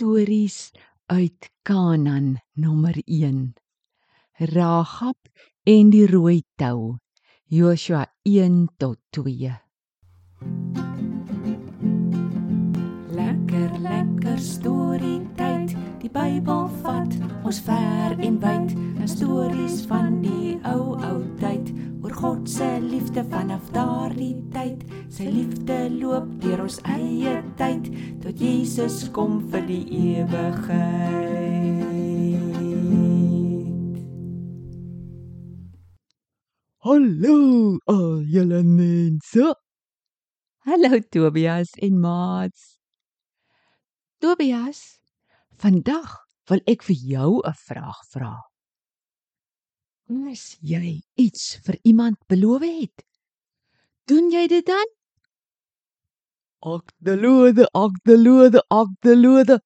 stories uit Kanaan nommer 1. Rahab en die rooi tou. Joshua 1 tot 2. Lekker lekker storie tyd. Die Bybel vat ons ver en wyd. Stories van die ou ou tyd oor God se liefde vanaf daardie tyd. Sy liefde loop deur ons eie tyd tot Jesus kom vir die ewigheid. Hallo al julle mense. Hallo Tobias en Mats. Tobias, vandag wil ek vir jou 'n vraag vra. As jy iets vir iemand beloof het, doen jy dit dan? Ak de lode, ak de lode, ak de lode.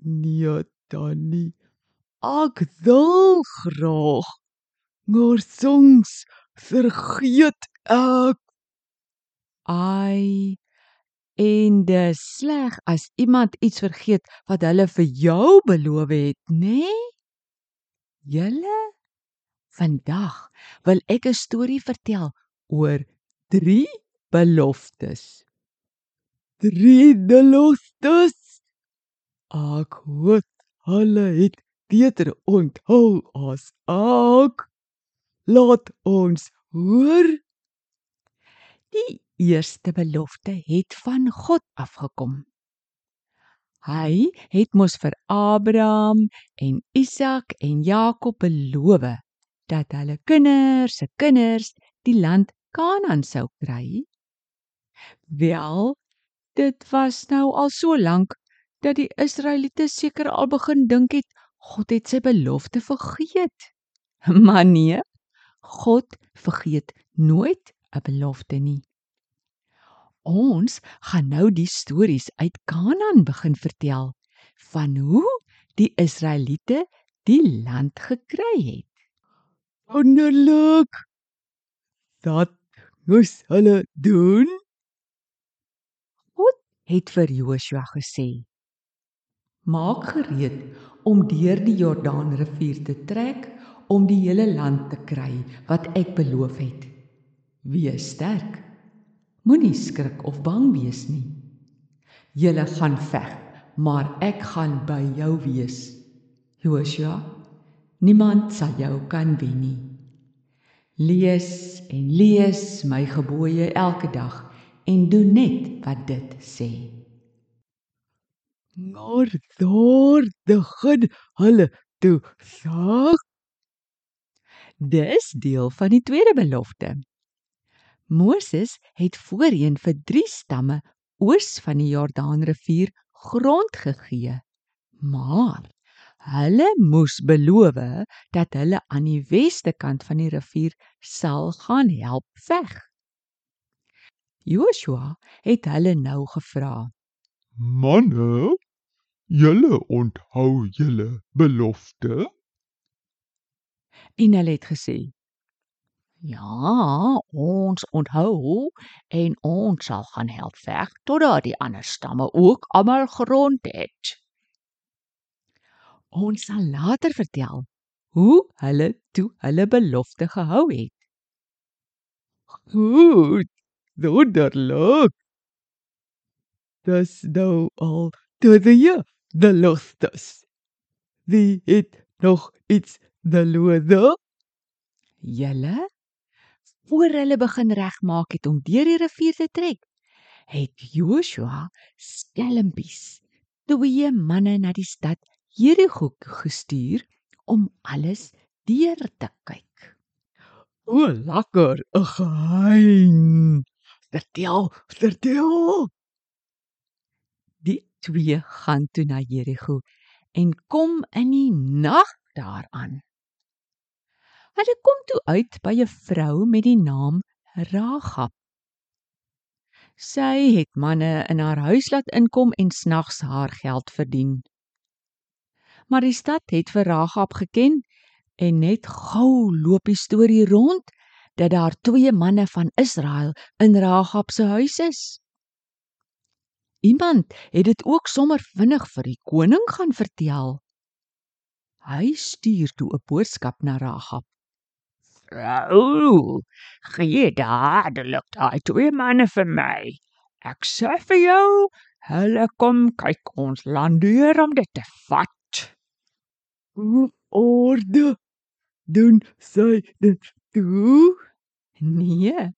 Nee, Tannie. Ek wil graag. Maar soms vergeet ek. Ai. En dis sleg as iemand iets vergeet wat hulle vir jou beloof het, nê? Nee? Julle vandag wil ek 'n storie vertel oor 3 beloftes. Drie beloftes. Ek hoop hulle het beter onthou as ek. Laat ons hoor. Die eerste belofte het van God afgekom. Hy het mos vir Abraham en Isak en Jakob beloof dat hulle kinders se kinders die land Kanaan sou kry. Wel, dit was nou al so lank dat die Israeliete seker al begin dink het God het sy belofte vergeet. Maar nee, God vergeet nooit 'n belofte nie. Ons gaan nou die stories uit Kanaan begin vertel van hoe die Israeliete die land gekry het. Wonderlik. Dat moes hulle doen. God het vir Joshua gesê: Maak gereed om deur die Jordaanrivier te trek om die hele land te kry wat ek beloof het. Wees sterk. Moenie skrik of bang wees nie. Julle gaan veg, maar ek gaan by jou wees. Joshua, niemand sal jou kan wen nie. Lees en lees my gebooie elke dag en doen net wat dit sê. Maar daar begin hulle toe sag. Dis deel van die tweede belofte. Moses het voorheen vir 3 stamme oos van die Jordaanrivier grond gegee. Maar hulle moes beloof dat hulle aan die weste kant van die rivier sal gaan help veg. Joshua het hulle nou gevra: Manne, julle onthou julle belofte? En hulle het gesê: Ja, ons onthou en ons sal gaan help veg totdat die ander stamme ook almal grond het. Ons sal later vertel hoe hulle toe hulle belofte gehou het. Goed. Wonderlik. Dis nou al twee beloftes. Wie het nog iets beloof? Julle voor hulle begin regmaak het om deur die rivier te trek, het Joshua skelmpies twee manne na die stad Jerigo gestuur om alles deur te kyk. O, lekker, 'n geheim. Vertel, vertel. Die twee gaan toe na Jerigo en kom in die nag daaraan. Hulle kom toe uit by 'n vrou met die naam Rahab. Sy het manne in haar huis laat inkom en snags haar geld verdien. Maar die stad het vir Rahab geken en net gou loop die storie rond dat daar twee manne van Israel in Rahab se huis is. Iemand het dit ook sommer vinnig vir die koning gaan vertel. Hy stuur toe 'n boodskap na Rahab. Vrou, gee dadelik daai twee manne vir my. Ek sê vir jou, hulle kom kyk ons land deur om dit te vat. Hoe orde doen sy dit toe? Nee.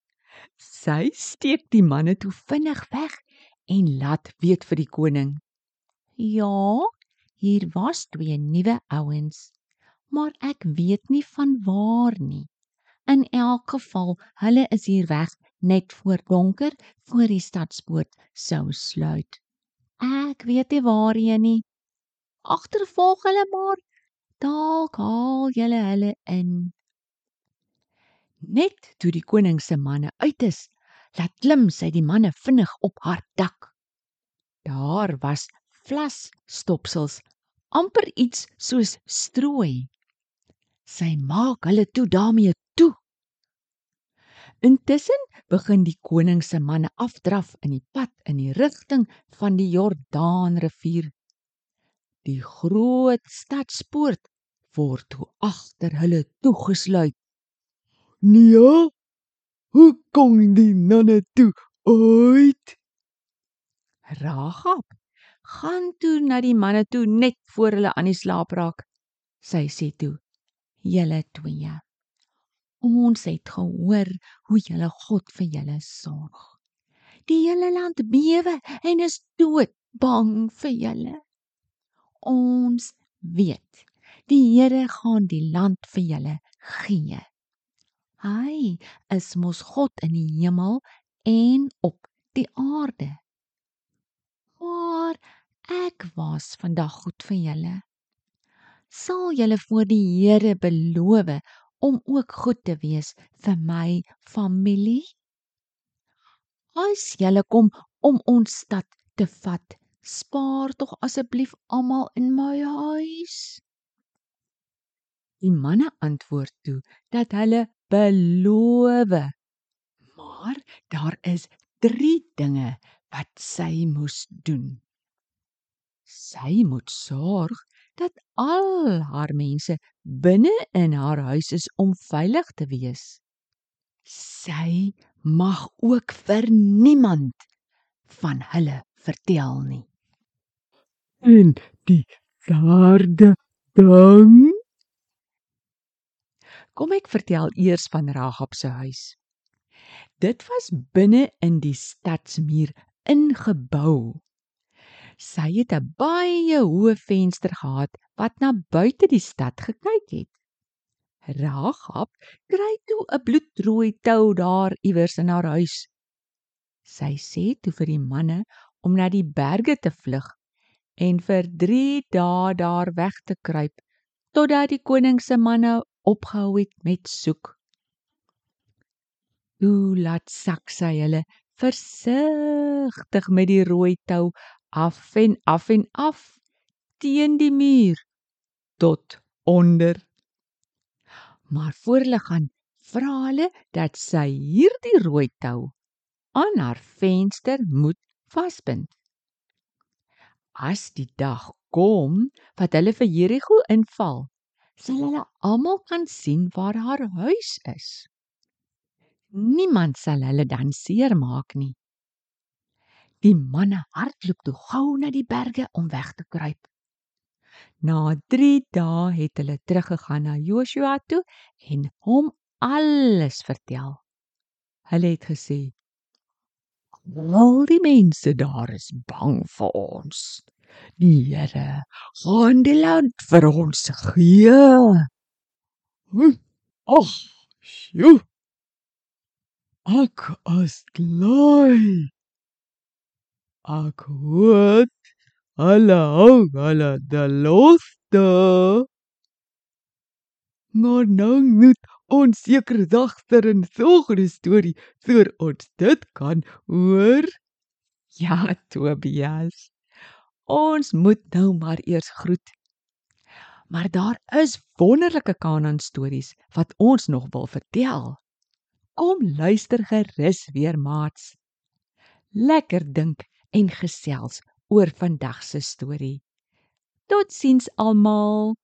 Sy steek die manne toe vinnig weg en laat weet vir die koning. Ja, hier was twee nuwe ouens, maar ek weet nie van waar nie. In elk geval, hulle is hier weg net voor donker voor die stadspoort sou sluit. Ek weet nie waarheen nie. Agtervolg hulle maar. Dalk haal julle hulle in. Net toe die koning se manne uit is, laat klim sy die manne vinnig op haar dak. Daar was vlasstopsels, amper iets soos strooi. Sy maak hulle toe daarmee toe. Intussen begin die koning se manne afdraf in die pad in die rigting van die Jordaanrivier. Die groot stadspoort word toe agter hulle toegesluit. Nee. Hoe kom die nonne toe uit? Rahab gaan toe na die manne toe net voor hulle aan die slaap raak. Sy sê toe: "Julle twee, ons het gehoor hoe julle God vir julle sorg. Die hele land bewe en is dood bang vir julle. Ons weet die Here gaan die land vir julle gee. Hy is mos God in die hemel en op die aarde. Maar ek was vandag goed vir julle. Sal julle voor die Here beloof om ook goed te wees vir my familie? As julle kom om ons stad te vat, spaar tog asseblief almal in my huis. Die manne antwoord toe dat hulle beloof. Maar daar is 3 dinge wat sy moes doen. Sy moet sorg dat al haar mense binne in haar huis is om veilig te wees. Sy mag ook vir niemand van hulle vertel nie. En die derde ding? Kom ek vertel eers van Rahab se huis. Dit was binne in die stadsmuur ingebou. Sy het 'n baie hoë venster gehad wat na buite die stad gekyk het. Rahab kry toe 'n bloedrooi tou daar iewers in haar huis. Sy sê toe vir die manne om na die berge te vlug en vir 3 dae daar weg te kruip totdat die koning se manne opgehou het met soek. Toe laat sak sy hulle versigtig met die rooi tou af en af en af teen die muur tot onder. Maar voor hulle gaan vra hulle dat sy hierdie rooi tou aan haar venster moet vasbind. As die dag kom wat hulle vir Jerigo inval, sal hulle almal kan sien waar haar huis is. Niemand sal hulle dan seermaak nie. Die manne hardloop toe gou na die berge om weg te kruip. Na 3 dae het hulle teruggegaan na Joshua toe en hom alles vertel. Hulle het gesê: Al die mense daar is bang vir ons. Die Here gaan die land vir ons gee. Hm, Ag, sjoe. Ek is bly. Ek hoop hulle hou hulle belofte. Maar nou moet ons seker dagter in volgende storie vir ons dit kan hoor. Ja, Tobias. Ons moet nou maar eers groet. Maar daar is wonderlike Kanaan stories wat ons nog wil vertel. Kom luister gerus weer, maats. Lekker dink en gesels oor vandag se storie. Totsiens almal.